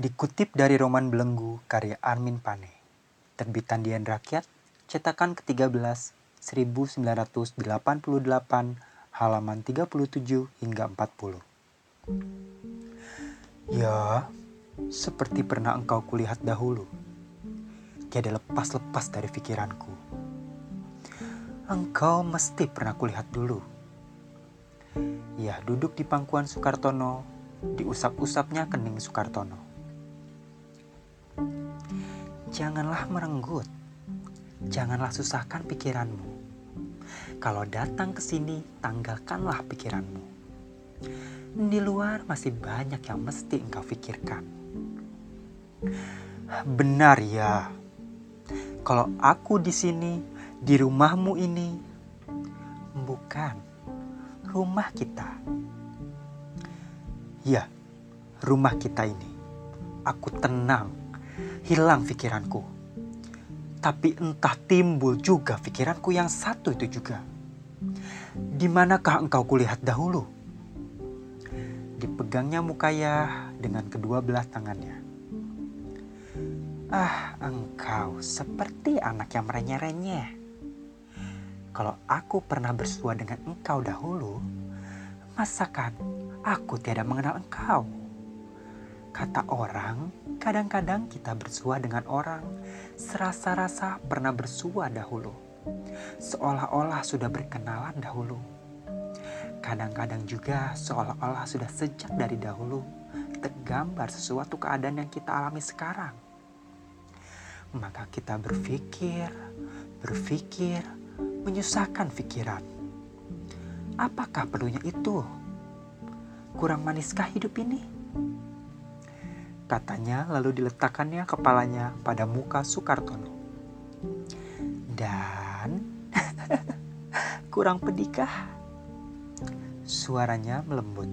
Dikutip dari roman Belenggu karya Armin Pane Terbitan Dian Rakyat Cetakan ke-13 1988 halaman 37 hingga 40 Ya, seperti pernah engkau kulihat dahulu. Tiada lepas-lepas dari pikiranku. Engkau mesti pernah kulihat dulu. Ya, duduk di pangkuan Soekartono diusap-usapnya kening Soekartono. Janganlah merenggut, janganlah susahkan pikiranmu. Kalau datang ke sini, tanggalkanlah pikiranmu. Di luar masih banyak yang mesti engkau pikirkan. Benar ya, kalau aku di sini, di rumahmu ini, bukan rumah kita Ya, rumah kita ini. Aku tenang, hilang pikiranku. Tapi entah timbul juga pikiranku yang satu itu juga. Di manakah engkau kulihat dahulu? Dipegangnya Mukaya dengan kedua belah tangannya. Ah, engkau seperti anak yang merenyeh-renyeh. Kalau aku pernah bersua dengan engkau dahulu, masakan aku tiada mengenal engkau. Kata orang, kadang-kadang kita bersua dengan orang serasa-rasa pernah bersua dahulu. Seolah-olah sudah berkenalan dahulu. Kadang-kadang juga seolah-olah sudah sejak dari dahulu tergambar sesuatu keadaan yang kita alami sekarang. Maka kita berpikir, berpikir, menyusahkan pikiran. Apakah perlunya itu? Kurang maniskah hidup ini? Katanya lalu diletakkannya kepalanya pada muka Soekartono. Dan kurang pedikah? Suaranya melembut.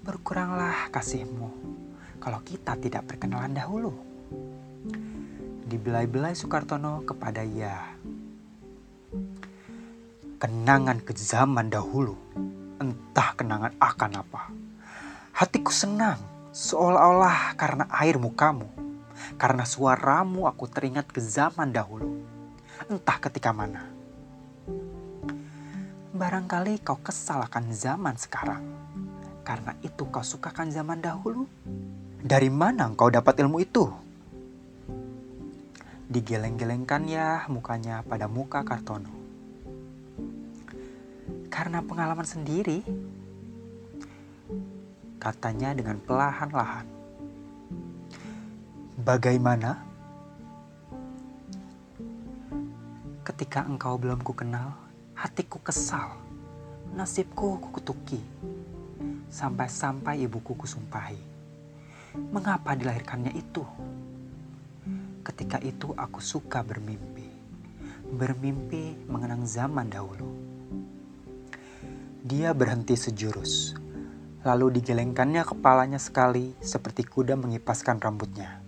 Berkuranglah kasihmu kalau kita tidak berkenalan dahulu. Dibelai-belai Soekartono kepada ya. Kenangan ke zaman dahulu Entah kenangan akan apa. Hatiku senang, seolah-olah karena air mukamu. Karena suaramu aku teringat ke zaman dahulu. Entah ketika mana. Barangkali kau kesal akan zaman sekarang. Karena itu kau sukakan zaman dahulu. Dari mana kau dapat ilmu itu? Digeleng-gelengkannya mukanya pada muka Kartono karena pengalaman sendiri. Katanya dengan pelahan-lahan. Bagaimana? Ketika engkau belum ku kenal, hatiku kesal. Nasibku kukutuki. Sampai-sampai ibuku kusumpahi. Mengapa dilahirkannya itu? Ketika itu aku suka bermimpi. Bermimpi mengenang zaman dahulu dia berhenti sejurus, lalu digelengkannya kepalanya sekali seperti kuda mengipaskan rambutnya.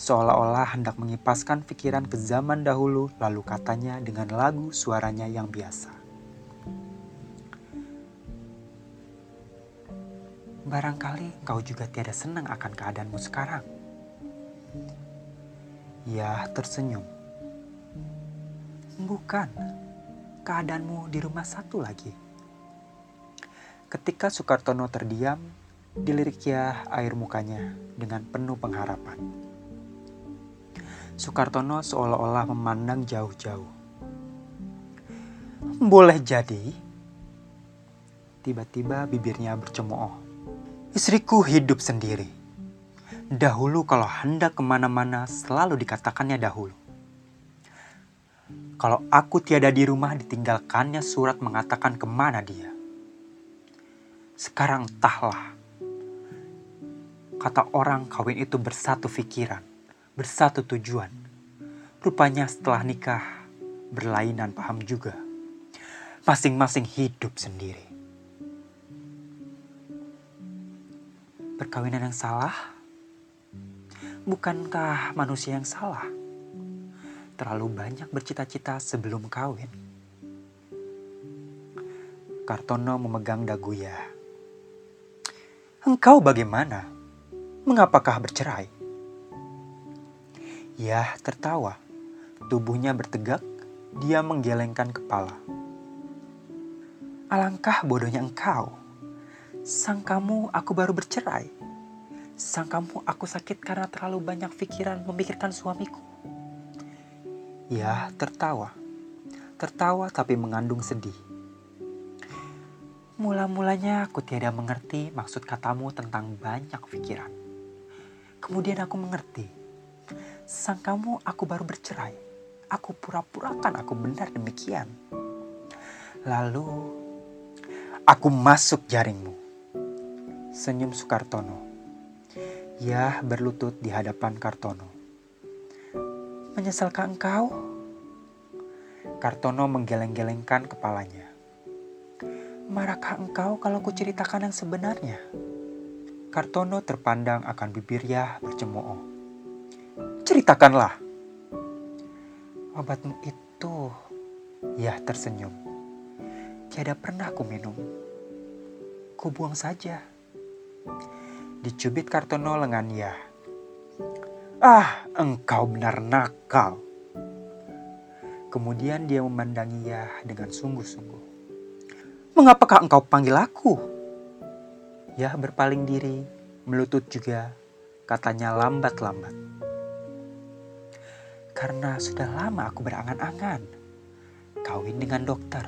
Seolah-olah hendak mengipaskan pikiran ke zaman dahulu, lalu katanya dengan lagu suaranya yang biasa. Barangkali kau juga tiada senang akan keadaanmu sekarang. Ya, tersenyum. Bukan, keadaanmu di rumah satu lagi. Ketika Soekartono terdiam, diliriknya air mukanya dengan penuh pengharapan. Soekartono seolah-olah memandang jauh-jauh. Boleh jadi, tiba-tiba bibirnya bercemooh. Istriku hidup sendiri. Dahulu kalau hendak ke mana-mana selalu dikatakannya dahulu. Kalau aku tiada di rumah ditinggalkannya surat mengatakan ke mana dia. Sekarang entahlah. kata orang kawin itu bersatu pikiran, bersatu tujuan. Rupanya setelah nikah, berlainan paham juga. Masing-masing hidup sendiri. Perkawinan yang salah? Bukankah manusia yang salah? Terlalu banyak bercita-cita sebelum kawin. Kartono memegang dagu ya. Engkau bagaimana? Mengapakah bercerai? Ya, tertawa. Tubuhnya bertegak, dia menggelengkan kepala. Alangkah bodohnya engkau. Sang kamu aku baru bercerai. Sang kamu aku sakit karena terlalu banyak pikiran memikirkan suamiku. Ya, tertawa. Tertawa tapi mengandung sedih. Mula-mulanya aku tiada mengerti maksud katamu tentang banyak pikiran. Kemudian aku mengerti. Sang kamu aku baru bercerai. Aku pura-purakan aku benar demikian. Lalu aku masuk jaringmu. Senyum Soekartono. Ya berlutut di hadapan Kartono. Menyesalkah engkau? Kartono menggeleng-gelengkan kepalanya. Marahkah engkau kalau kuceritakan yang sebenarnya? Kartono terpandang akan bibirnya bercemooh. Ceritakanlah. Obatmu itu, ya tersenyum. Tiada pernah ku minum. Ku buang saja. Dicubit Kartono lengan ya. Ah, engkau benar nakal. Kemudian dia memandangi ya dengan sungguh-sungguh. Mengapakah engkau panggil aku? Ya berpaling diri, melutut juga, katanya lambat-lambat. Karena sudah lama aku berangan-angan, kawin dengan dokter.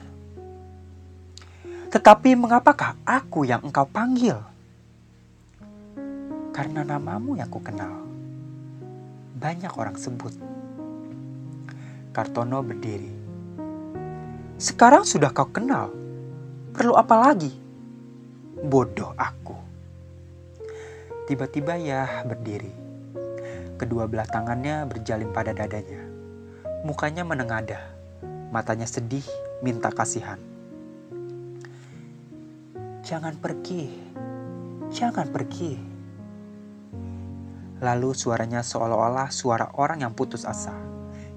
Tetapi mengapakah aku yang engkau panggil? Karena namamu yang ku kenal. Banyak orang sebut. Kartono berdiri. Sekarang sudah kau kenal Perlu apa lagi? Bodoh aku. Tiba-tiba ya berdiri. Kedua belah tangannya berjalin pada dadanya. Mukanya menengadah. Matanya sedih, minta kasihan. Jangan pergi. Jangan pergi. Lalu suaranya seolah-olah suara orang yang putus asa,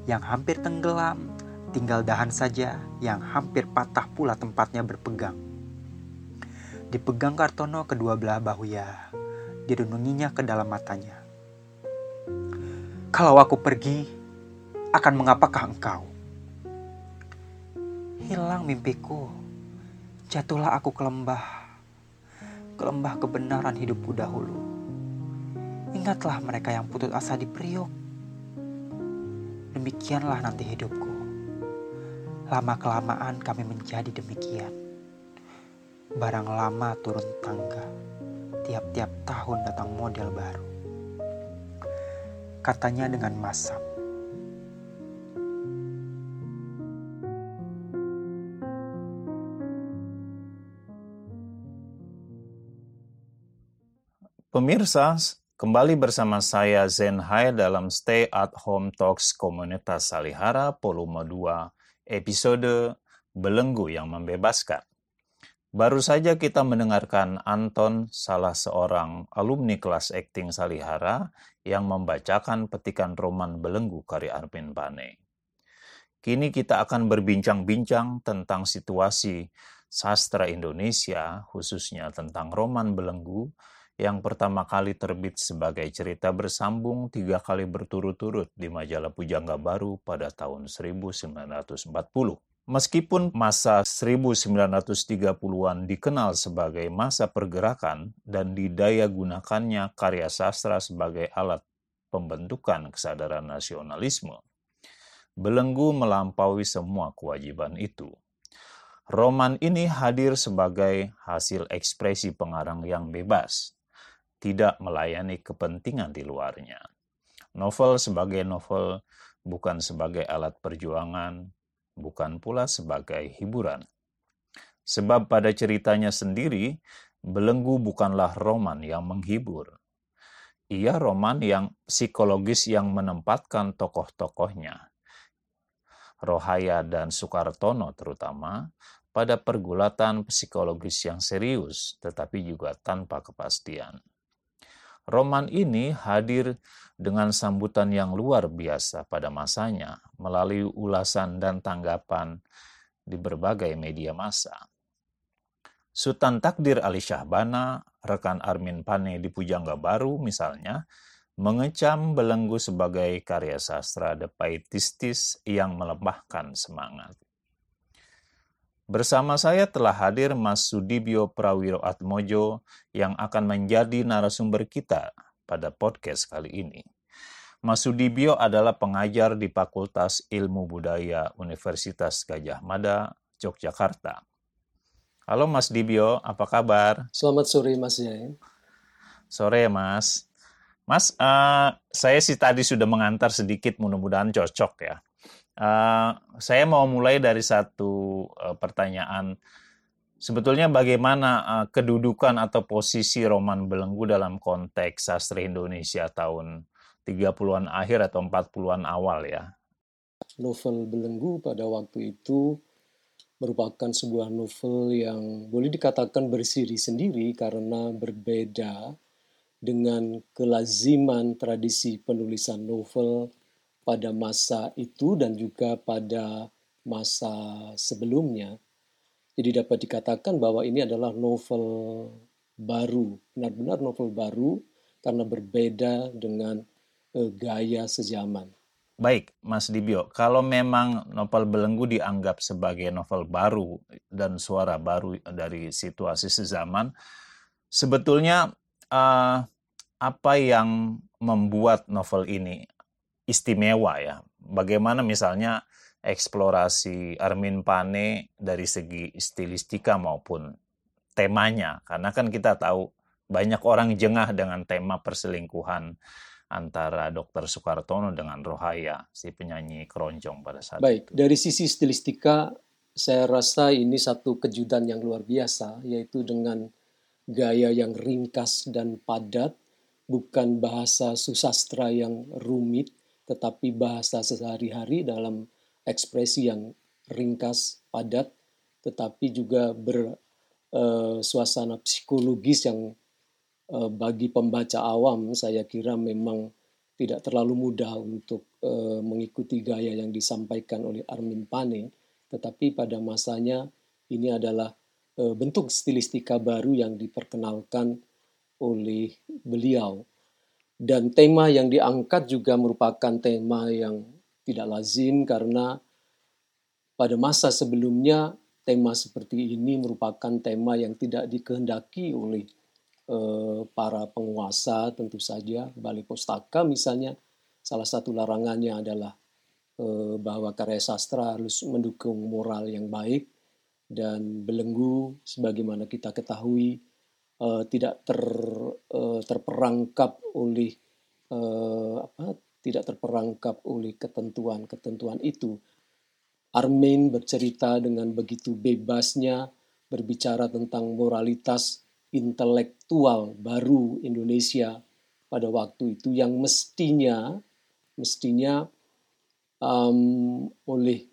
yang hampir tenggelam tinggal dahan saja yang hampir patah pula tempatnya berpegang. Dipegang Kartono kedua belah bahu ya, dirununginya ke dalam matanya. Kalau aku pergi, akan mengapakah engkau? Hilang mimpiku, jatuhlah aku ke lembah, ke lembah kebenaran hidupku dahulu. Ingatlah mereka yang putus asa di Priok. Demikianlah nanti hidupku. Lama-kelamaan kami menjadi demikian. Barang lama turun tangga, tiap-tiap tahun datang model baru. Katanya dengan masam. Pemirsa, kembali bersama saya Zen Hai dalam Stay at Home Talks Komunitas Salihara volume 2 episode Belenggu yang Membebaskan. Baru saja kita mendengarkan Anton, salah seorang alumni kelas akting Salihara, yang membacakan petikan roman Belenggu karya Arvin Pane. Kini kita akan berbincang-bincang tentang situasi sastra Indonesia, khususnya tentang roman Belenggu, yang pertama kali terbit sebagai cerita bersambung tiga kali berturut-turut di majalah Pujangga Baru pada tahun 1940. Meskipun masa 1930-an dikenal sebagai masa pergerakan dan didaya gunakannya karya sastra sebagai alat pembentukan kesadaran nasionalisme, belenggu melampaui semua kewajiban itu. Roman ini hadir sebagai hasil ekspresi pengarang yang bebas, tidak melayani kepentingan di luarnya. Novel sebagai novel bukan sebagai alat perjuangan, bukan pula sebagai hiburan. Sebab pada ceritanya sendiri, Belenggu bukanlah roman yang menghibur. ia roman yang psikologis yang menempatkan tokoh-tokohnya, Rohaya dan Soekartono terutama, pada pergulatan psikologis yang serius, tetapi juga tanpa kepastian. Roman ini hadir dengan sambutan yang luar biasa pada masanya melalui ulasan dan tanggapan di berbagai media massa. Sultan Takdir Ali Syahbana, rekan Armin Pane di Pujangga Baru misalnya, mengecam belenggu sebagai karya sastra depaitistis yang melemahkan semangat. Bersama saya telah hadir Mas Sudibyo Prawiro Atmojo yang akan menjadi narasumber kita pada podcast kali ini. Mas Sudibyo adalah pengajar di Fakultas Ilmu Budaya Universitas Gajah Mada, Yogyakarta. Halo Mas Dibyo, apa kabar? Selamat sore Mas Jain. Sore Mas. Mas, uh, saya sih tadi sudah mengantar sedikit, mudah-mudahan cocok ya. Uh, saya mau mulai dari satu uh, pertanyaan. Sebetulnya bagaimana uh, kedudukan atau posisi roman belenggu dalam konteks sastra Indonesia tahun 30-an akhir atau 40-an awal ya? Novel belenggu pada waktu itu merupakan sebuah novel yang boleh dikatakan bersiri sendiri karena berbeda dengan kelaziman tradisi penulisan novel pada masa itu dan juga pada masa sebelumnya. Jadi dapat dikatakan bahwa ini adalah novel baru, benar-benar novel baru karena berbeda dengan eh, gaya sejaman. Baik, Mas Dibyo, kalau memang novel Belenggu dianggap sebagai novel baru dan suara baru dari situasi sezaman, sebetulnya uh, apa yang membuat novel ini istimewa ya? Bagaimana misalnya eksplorasi Armin Pane dari segi stilistika maupun temanya? Karena kan kita tahu banyak orang jengah dengan tema perselingkuhan antara Dr. Soekartono dengan Rohaya, si penyanyi keroncong pada saat Baik, itu. dari sisi stilistika, saya rasa ini satu kejutan yang luar biasa, yaitu dengan gaya yang ringkas dan padat, bukan bahasa susastra yang rumit, tetapi bahasa sehari-hari dalam ekspresi yang ringkas, padat, tetapi juga bersuasana eh, uh, psikologis yang Eh, bagi pembaca awam saya kira memang tidak terlalu mudah untuk uh, mengikuti gaya yang disampaikan oleh Armin Pane, tetapi pada masanya ini adalah bentuk stilistika baru yang diperkenalkan oleh beliau. Dan tema yang diangkat juga merupakan tema yang tidak lazim karena pada masa sebelumnya tema seperti ini merupakan tema yang tidak dikehendaki oleh Eh, para penguasa tentu saja balai pustaka misalnya. Salah satu larangannya adalah eh, bahwa karya sastra harus mendukung moral yang baik dan belenggu sebagaimana kita ketahui eh, tidak ter, terperangkap oleh apa tidak terperangkap oleh ketentuan-ketentuan itu. Armin bercerita dengan begitu bebasnya berbicara tentang moralitas intelektual baru Indonesia pada waktu itu yang mestinya mestinya um, oleh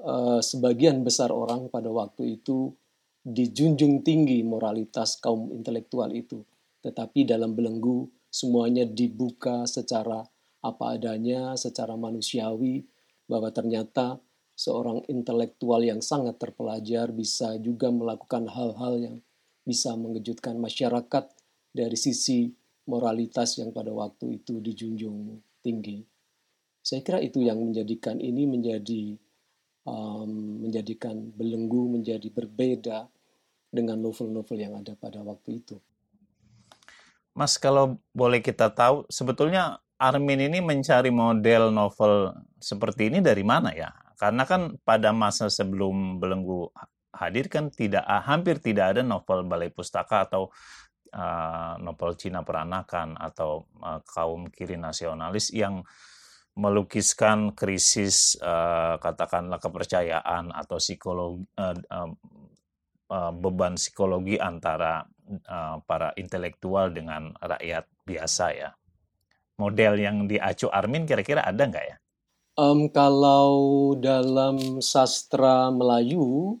uh, sebagian besar orang pada waktu itu dijunjung tinggi moralitas kaum intelektual itu tetapi dalam belenggu semuanya dibuka secara apa adanya secara manusiawi bahwa ternyata seorang intelektual yang sangat terpelajar bisa juga melakukan hal-hal yang bisa mengejutkan masyarakat dari sisi moralitas yang pada waktu itu dijunjung tinggi. Saya kira itu yang menjadikan ini menjadi um, menjadikan belenggu menjadi berbeda dengan novel-novel yang ada pada waktu itu. Mas, kalau boleh kita tahu, sebetulnya Armin ini mencari model novel seperti ini dari mana ya? Karena kan pada masa sebelum belenggu hadir kan tidak hampir tidak ada novel balai pustaka atau uh, novel Cina peranakan atau uh, kaum kiri nasionalis yang melukiskan krisis uh, katakanlah kepercayaan atau psikologi uh, uh, beban psikologi antara para intelektual dengan rakyat biasa ya. model yang diacu Armin kira-kira ada nggak ya? Um, kalau dalam sastra Melayu,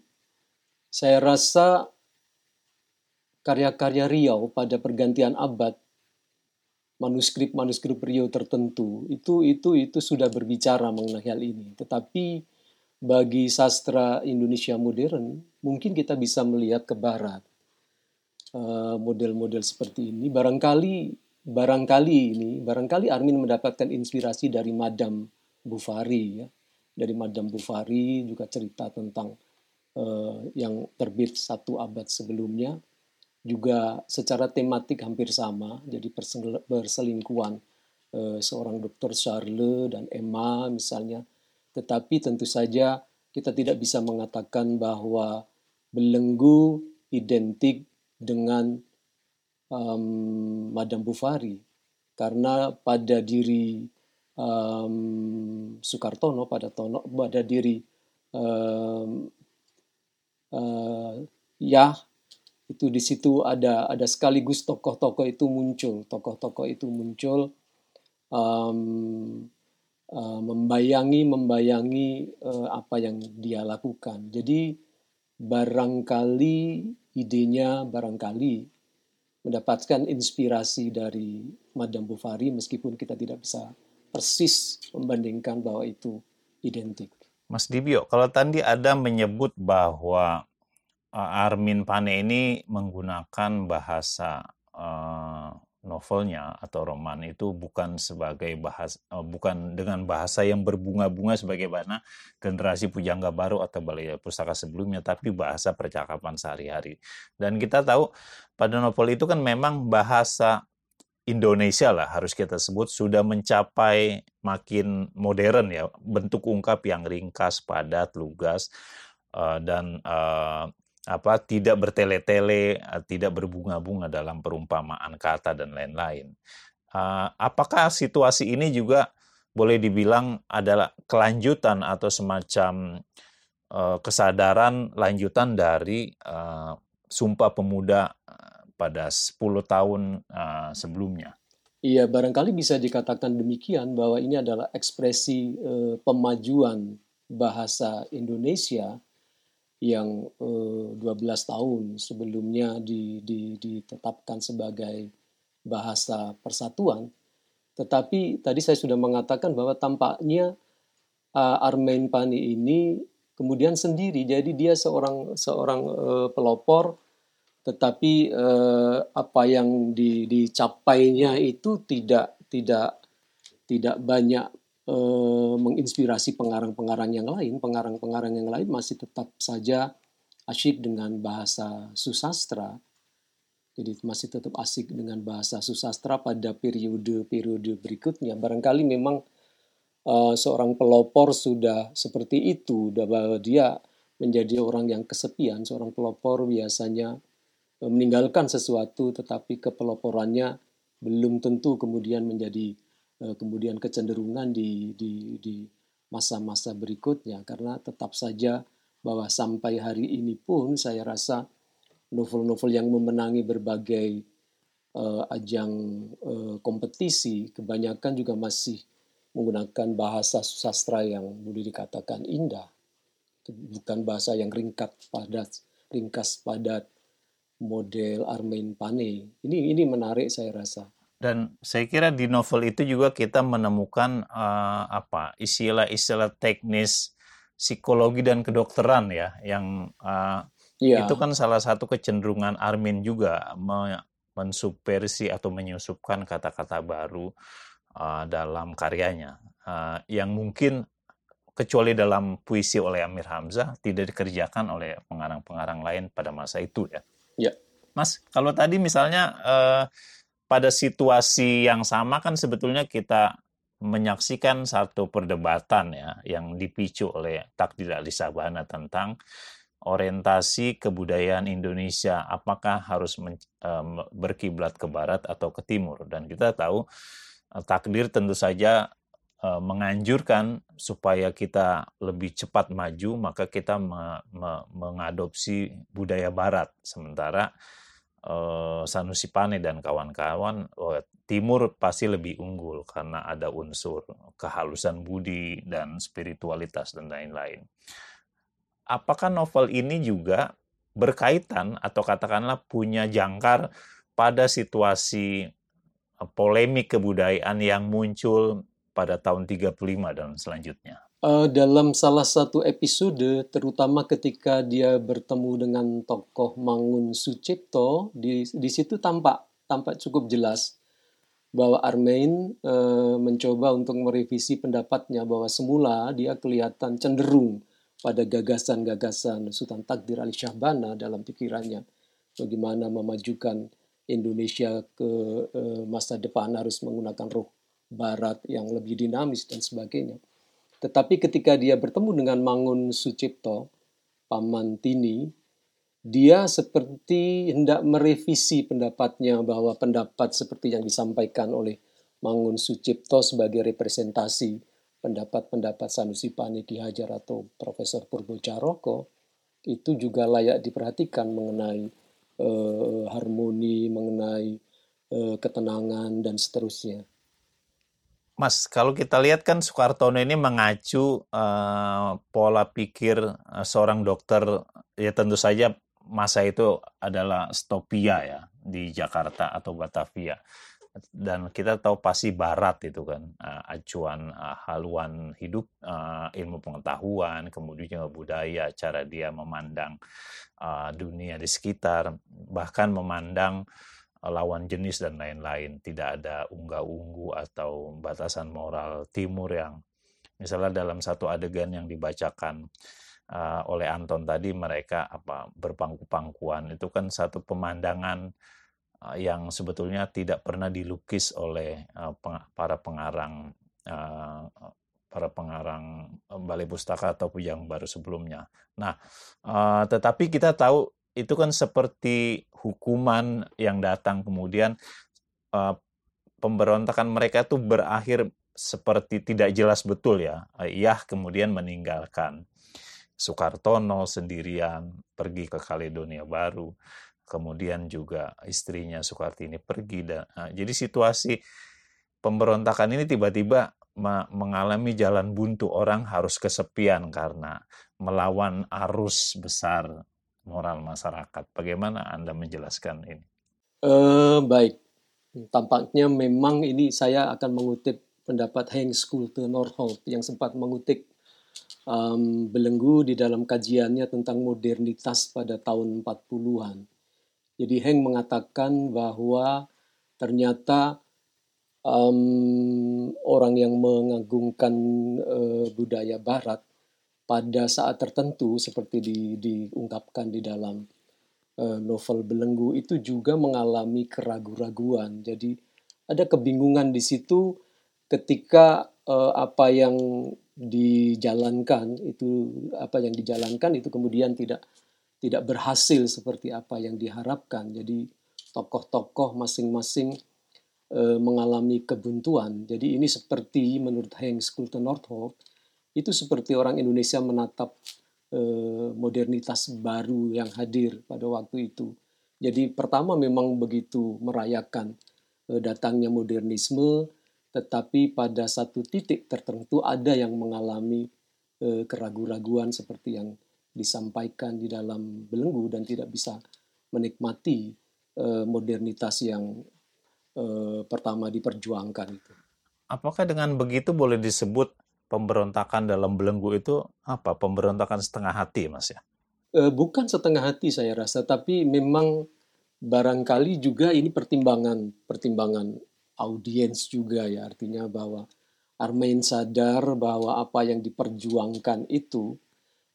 saya rasa karya-karya Riau pada pergantian abad, manuskrip-manuskrip Riau tertentu itu itu itu sudah berbicara mengenai hal ini. Tetapi bagi sastra Indonesia modern, mungkin kita bisa melihat ke barat eh, model-model seperti ini. Barangkali barangkali ini barangkali Armin mendapatkan inspirasi dari Madam Bufari ya dari Madam Bufari juga cerita tentang uh, yang terbit satu abad sebelumnya juga secara tematik hampir sama. Jadi perselingkuhan uh, seorang dokter Charles dan Emma misalnya. Tetapi tentu saja kita tidak bisa mengatakan bahwa belenggu identik dengan um, Madam Bufari karena pada diri um, Soekartono pada tono pada diri um, uh, ya itu di situ ada ada sekaligus tokoh-tokoh itu muncul tokoh-tokoh itu muncul um, uh, membayangi membayangi uh, apa yang dia lakukan jadi barangkali idenya barangkali mendapatkan inspirasi dari Madam Bufari meskipun kita tidak bisa persis membandingkan bahwa itu identik. Mas Dibio, kalau tadi ada menyebut bahwa Armin Pane ini menggunakan bahasa uh, novelnya atau roman itu bukan sebagai bahasa uh, bukan dengan bahasa yang berbunga-bunga sebagaimana generasi pujangga baru atau balai pustaka sebelumnya tapi bahasa percakapan sehari-hari. Dan kita tahu pada novel itu kan memang bahasa Indonesia lah harus kita sebut sudah mencapai makin modern ya bentuk ungkap yang ringkas, padat, lugas uh, dan uh, apa tidak bertele-tele, uh, tidak berbunga-bunga dalam perumpamaan kata dan lain-lain. Uh, apakah situasi ini juga boleh dibilang adalah kelanjutan atau semacam uh, kesadaran lanjutan dari Sumpah Pemuda pada 10 tahun sebelumnya. Iya, barangkali bisa dikatakan demikian bahwa ini adalah ekspresi pemajuan bahasa Indonesia yang uh, 12 tahun sebelumnya di, di, ditetapkan sebagai bahasa persatuan. Tetapi tadi saya sudah mengatakan bahwa tampaknya uh, Armain Pani ini kemudian sendiri, jadi dia seorang seorang uh, pelopor tetapi eh, apa yang di, dicapainya itu tidak tidak tidak banyak eh, menginspirasi pengarang-pengarang yang lain. Pengarang-pengarang yang lain masih tetap saja asyik dengan bahasa susastra. Jadi masih tetap asik dengan bahasa susastra pada periode-periode berikutnya. Barangkali memang uh, seorang pelopor sudah seperti itu, bahwa dia menjadi orang yang kesepian. Seorang pelopor biasanya meninggalkan sesuatu tetapi kepeloporannya belum tentu kemudian menjadi eh, kemudian kecenderungan di di di masa-masa berikutnya karena tetap saja bahwa sampai hari ini pun saya rasa novel-novel yang memenangi berbagai uh, ajang uh, kompetisi kebanyakan juga masih menggunakan bahasa sastra yang boleh dikatakan indah bukan bahasa yang ringkat padat ringkas padat model Armin Pane. Ini ini menarik saya rasa. Dan saya kira di novel itu juga kita menemukan uh, apa istilah-istilah teknis psikologi dan kedokteran ya, yang uh, ya. itu kan salah satu kecenderungan Armin juga me mensubversi atau menyusupkan kata-kata baru uh, dalam karyanya, uh, yang mungkin kecuali dalam puisi oleh Amir Hamzah tidak dikerjakan oleh pengarang-pengarang lain pada masa itu ya. Ya. Mas, kalau tadi misalnya eh, pada situasi yang sama kan sebetulnya kita menyaksikan satu perdebatan ya yang dipicu oleh takdir Ali Sabana tentang orientasi kebudayaan Indonesia apakah harus men, eh, berkiblat ke barat atau ke timur dan kita tahu eh, takdir tentu saja Eh, menganjurkan supaya kita lebih cepat maju, maka kita me, me, mengadopsi budaya Barat. Sementara uh, Sanusi Pane dan kawan-kawan, oh, Timur pasti lebih unggul karena ada unsur kehalusan budi dan spiritualitas dan lain-lain. Apakah novel ini juga berkaitan atau katakanlah punya jangkar pada situasi eh, polemik kebudayaan yang muncul pada tahun 35 dan selanjutnya? Uh, dalam salah satu episode, terutama ketika dia bertemu dengan tokoh Mangun Sucipto, di, di situ tampak tampak cukup jelas bahwa Armain uh, mencoba untuk merevisi pendapatnya bahwa semula dia kelihatan cenderung pada gagasan-gagasan Sultan Takdir Ali Syahbana dalam pikirannya bagaimana memajukan Indonesia ke uh, masa depan harus menggunakan roh barat yang lebih dinamis dan sebagainya. Tetapi ketika dia bertemu dengan Mangun Sucipto, Paman Tini, dia seperti hendak merevisi pendapatnya bahwa pendapat seperti yang disampaikan oleh Mangun Sucipto sebagai representasi pendapat-pendapat Sanusi Pani Ki Hajar atau Profesor Purbo Caroko itu juga layak diperhatikan mengenai uh, harmoni, mengenai uh, ketenangan dan seterusnya. Mas, kalau kita lihat kan Soekartono ini mengacu uh, pola pikir uh, seorang dokter, ya tentu saja masa itu adalah Stopia ya di Jakarta atau Batavia. Dan kita tahu pasti Barat itu kan uh, acuan uh, haluan hidup, uh, ilmu pengetahuan, kemudian juga budaya, cara dia memandang uh, dunia di sekitar, bahkan memandang lawan jenis dan lain-lain. Tidak ada unggah-unggu atau batasan moral timur yang misalnya dalam satu adegan yang dibacakan uh, oleh Anton tadi mereka apa berpangku-pangkuan itu kan satu pemandangan uh, yang sebetulnya tidak pernah dilukis oleh uh, peng para pengarang uh, para pengarang balai pustaka atau yang baru sebelumnya. Nah, uh, tetapi kita tahu itu kan seperti hukuman yang datang kemudian uh, pemberontakan mereka itu berakhir seperti tidak jelas betul ya. Iya kemudian meninggalkan Soekartono sendirian pergi ke Kaledonia Baru. Kemudian juga istrinya Soekartini pergi dan uh, jadi situasi pemberontakan ini tiba-tiba mengalami jalan buntu orang harus kesepian karena melawan arus besar moral masyarakat. Bagaimana Anda menjelaskan ini? Uh, baik, tampaknya memang ini saya akan mengutip pendapat Henk Schulte Nordholt yang sempat mengutip um, belenggu di dalam kajiannya tentang modernitas pada tahun 40-an. Jadi Heng mengatakan bahwa ternyata um, orang yang mengagungkan uh, budaya Barat pada saat tertentu seperti di, diungkapkan di dalam uh, novel Belenggu itu juga mengalami keraguan-raguan. Jadi ada kebingungan di situ ketika uh, apa yang dijalankan itu apa yang dijalankan itu kemudian tidak tidak berhasil seperti apa yang diharapkan. Jadi tokoh-tokoh masing-masing uh, mengalami kebuntuan. Jadi ini seperti menurut Henk Schulte Nordhoff itu seperti orang Indonesia menatap eh, modernitas baru yang hadir pada waktu itu. Jadi pertama memang begitu merayakan eh, datangnya modernisme, tetapi pada satu titik tertentu ada yang mengalami eh, keraguan-raguan seperti yang disampaikan di dalam belenggu dan tidak bisa menikmati eh, modernitas yang pertama diperjuangkan itu. Apakah dengan begitu boleh disebut pemberontakan dalam belenggu itu apa? Pemberontakan setengah hati, Mas ya? E, bukan setengah hati saya rasa, tapi memang barangkali juga ini pertimbangan pertimbangan audiens juga ya, artinya bahwa Armain sadar bahwa apa yang diperjuangkan itu,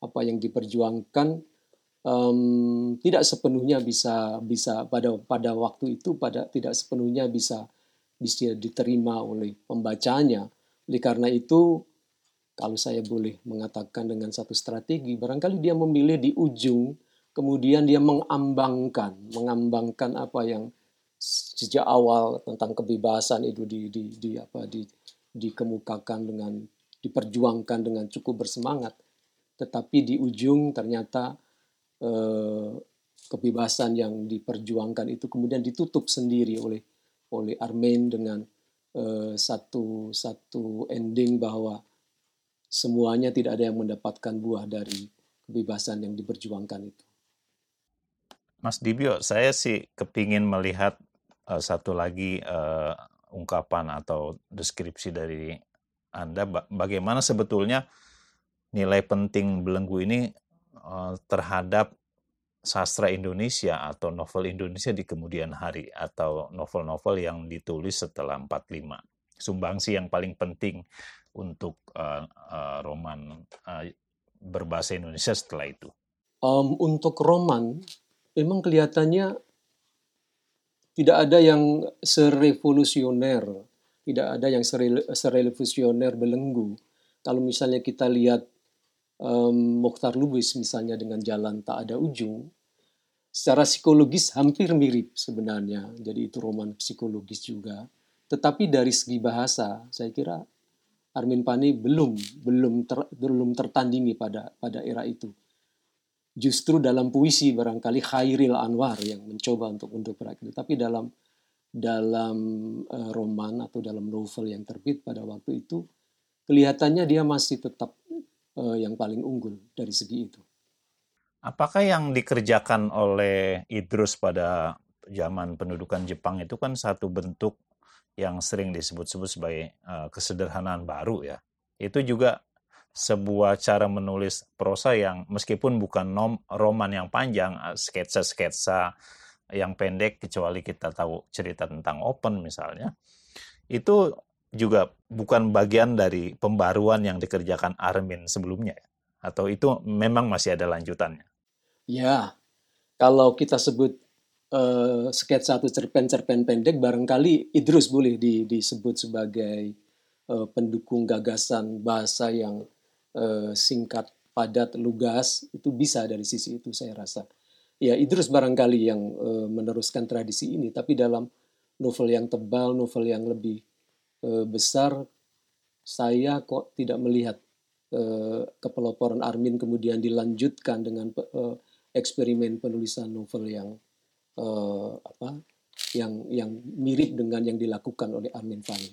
apa yang diperjuangkan um, tidak sepenuhnya bisa bisa pada pada waktu itu pada tidak sepenuhnya bisa bisa diterima oleh pembacanya. Oleh karena itu kalau saya boleh mengatakan dengan satu strategi, barangkali dia memilih di ujung, kemudian dia mengambangkan, mengambangkan apa yang sejak awal tentang kebebasan itu di, di, di apa di, dikemukakan dengan diperjuangkan dengan cukup bersemangat, tetapi di ujung ternyata eh, kebebasan yang diperjuangkan itu kemudian ditutup sendiri oleh oleh Armen dengan uh, satu satu ending bahwa semuanya tidak ada yang mendapatkan buah dari kebebasan yang diperjuangkan itu. Mas Dibio, saya sih kepingin melihat uh, satu lagi uh, ungkapan atau deskripsi dari Anda bagaimana sebetulnya nilai penting belenggu ini uh, terhadap sastra Indonesia atau novel Indonesia di kemudian hari atau novel-novel yang ditulis setelah 45. Sumbangsi yang paling penting untuk uh, uh, roman uh, berbahasa Indonesia setelah itu. Um, untuk roman memang kelihatannya tidak ada yang serevolusioner, tidak ada yang serevolusioner belenggu. Kalau misalnya kita lihat um, Mokhtar Lubis misalnya dengan jalan tak ada ujung, secara psikologis hampir mirip sebenarnya. Jadi itu roman psikologis juga. Tetapi dari segi bahasa, saya kira Armin Pani belum belum ter, belum tertandingi pada pada era itu justru dalam puisi barangkali Khairil Anwar yang mencoba untuk untuk itu tapi dalam dalam uh, roman atau dalam novel yang terbit pada waktu itu kelihatannya dia masih tetap uh, yang paling unggul dari segi itu. Apakah yang dikerjakan oleh Idrus pada zaman pendudukan Jepang itu kan satu bentuk yang sering disebut-sebut sebagai uh, kesederhanaan baru ya. Itu juga sebuah cara menulis prosa yang meskipun bukan nom, roman yang panjang, eh, sketsa-sketsa yang pendek kecuali kita tahu cerita tentang open misalnya, itu juga bukan bagian dari pembaruan yang dikerjakan Armin sebelumnya atau itu memang masih ada lanjutannya. Ya, kalau kita sebut uh, sketsa atau cerpen-cerpen pendek barangkali Idrus boleh di, disebut sebagai uh, pendukung gagasan bahasa yang uh, singkat, padat, lugas itu bisa dari sisi itu saya rasa. Ya Idrus barangkali yang uh, meneruskan tradisi ini, tapi dalam novel yang tebal, novel yang lebih uh, besar, saya kok tidak melihat uh, kepeloporan Armin kemudian dilanjutkan dengan uh, eksperimen penulisan novel yang uh, apa, yang yang mirip dengan yang dilakukan oleh Armin Fani.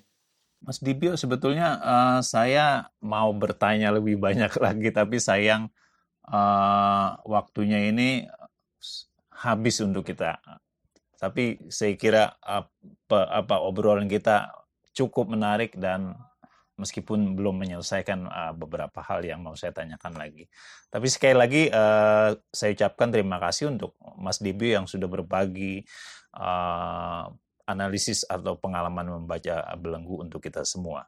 Mas Dibio, sebetulnya uh, saya mau bertanya lebih banyak lagi, tapi sayang uh, waktunya ini habis untuk kita. Tapi saya kira apa, apa obrolan kita cukup menarik dan meskipun belum menyelesaikan uh, beberapa hal yang mau saya tanyakan lagi. Tapi sekali lagi uh, saya ucapkan terima kasih untuk Mas Dibio yang sudah berbagi uh, analisis atau pengalaman membaca belenggu untuk kita semua.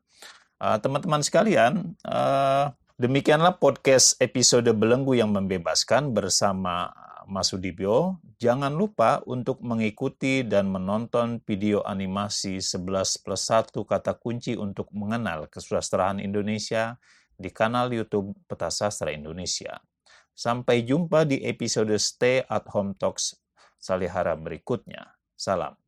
Teman-teman uh, sekalian, uh, demikianlah podcast episode belenggu yang membebaskan bersama Mas Sudibyo. Jangan lupa untuk mengikuti dan menonton video animasi 11 plus 1 kata kunci untuk mengenal kesusastraan Indonesia di kanal YouTube Peta Sastra Indonesia. Sampai jumpa di episode Stay at Home Talks Salihara berikutnya. Salam.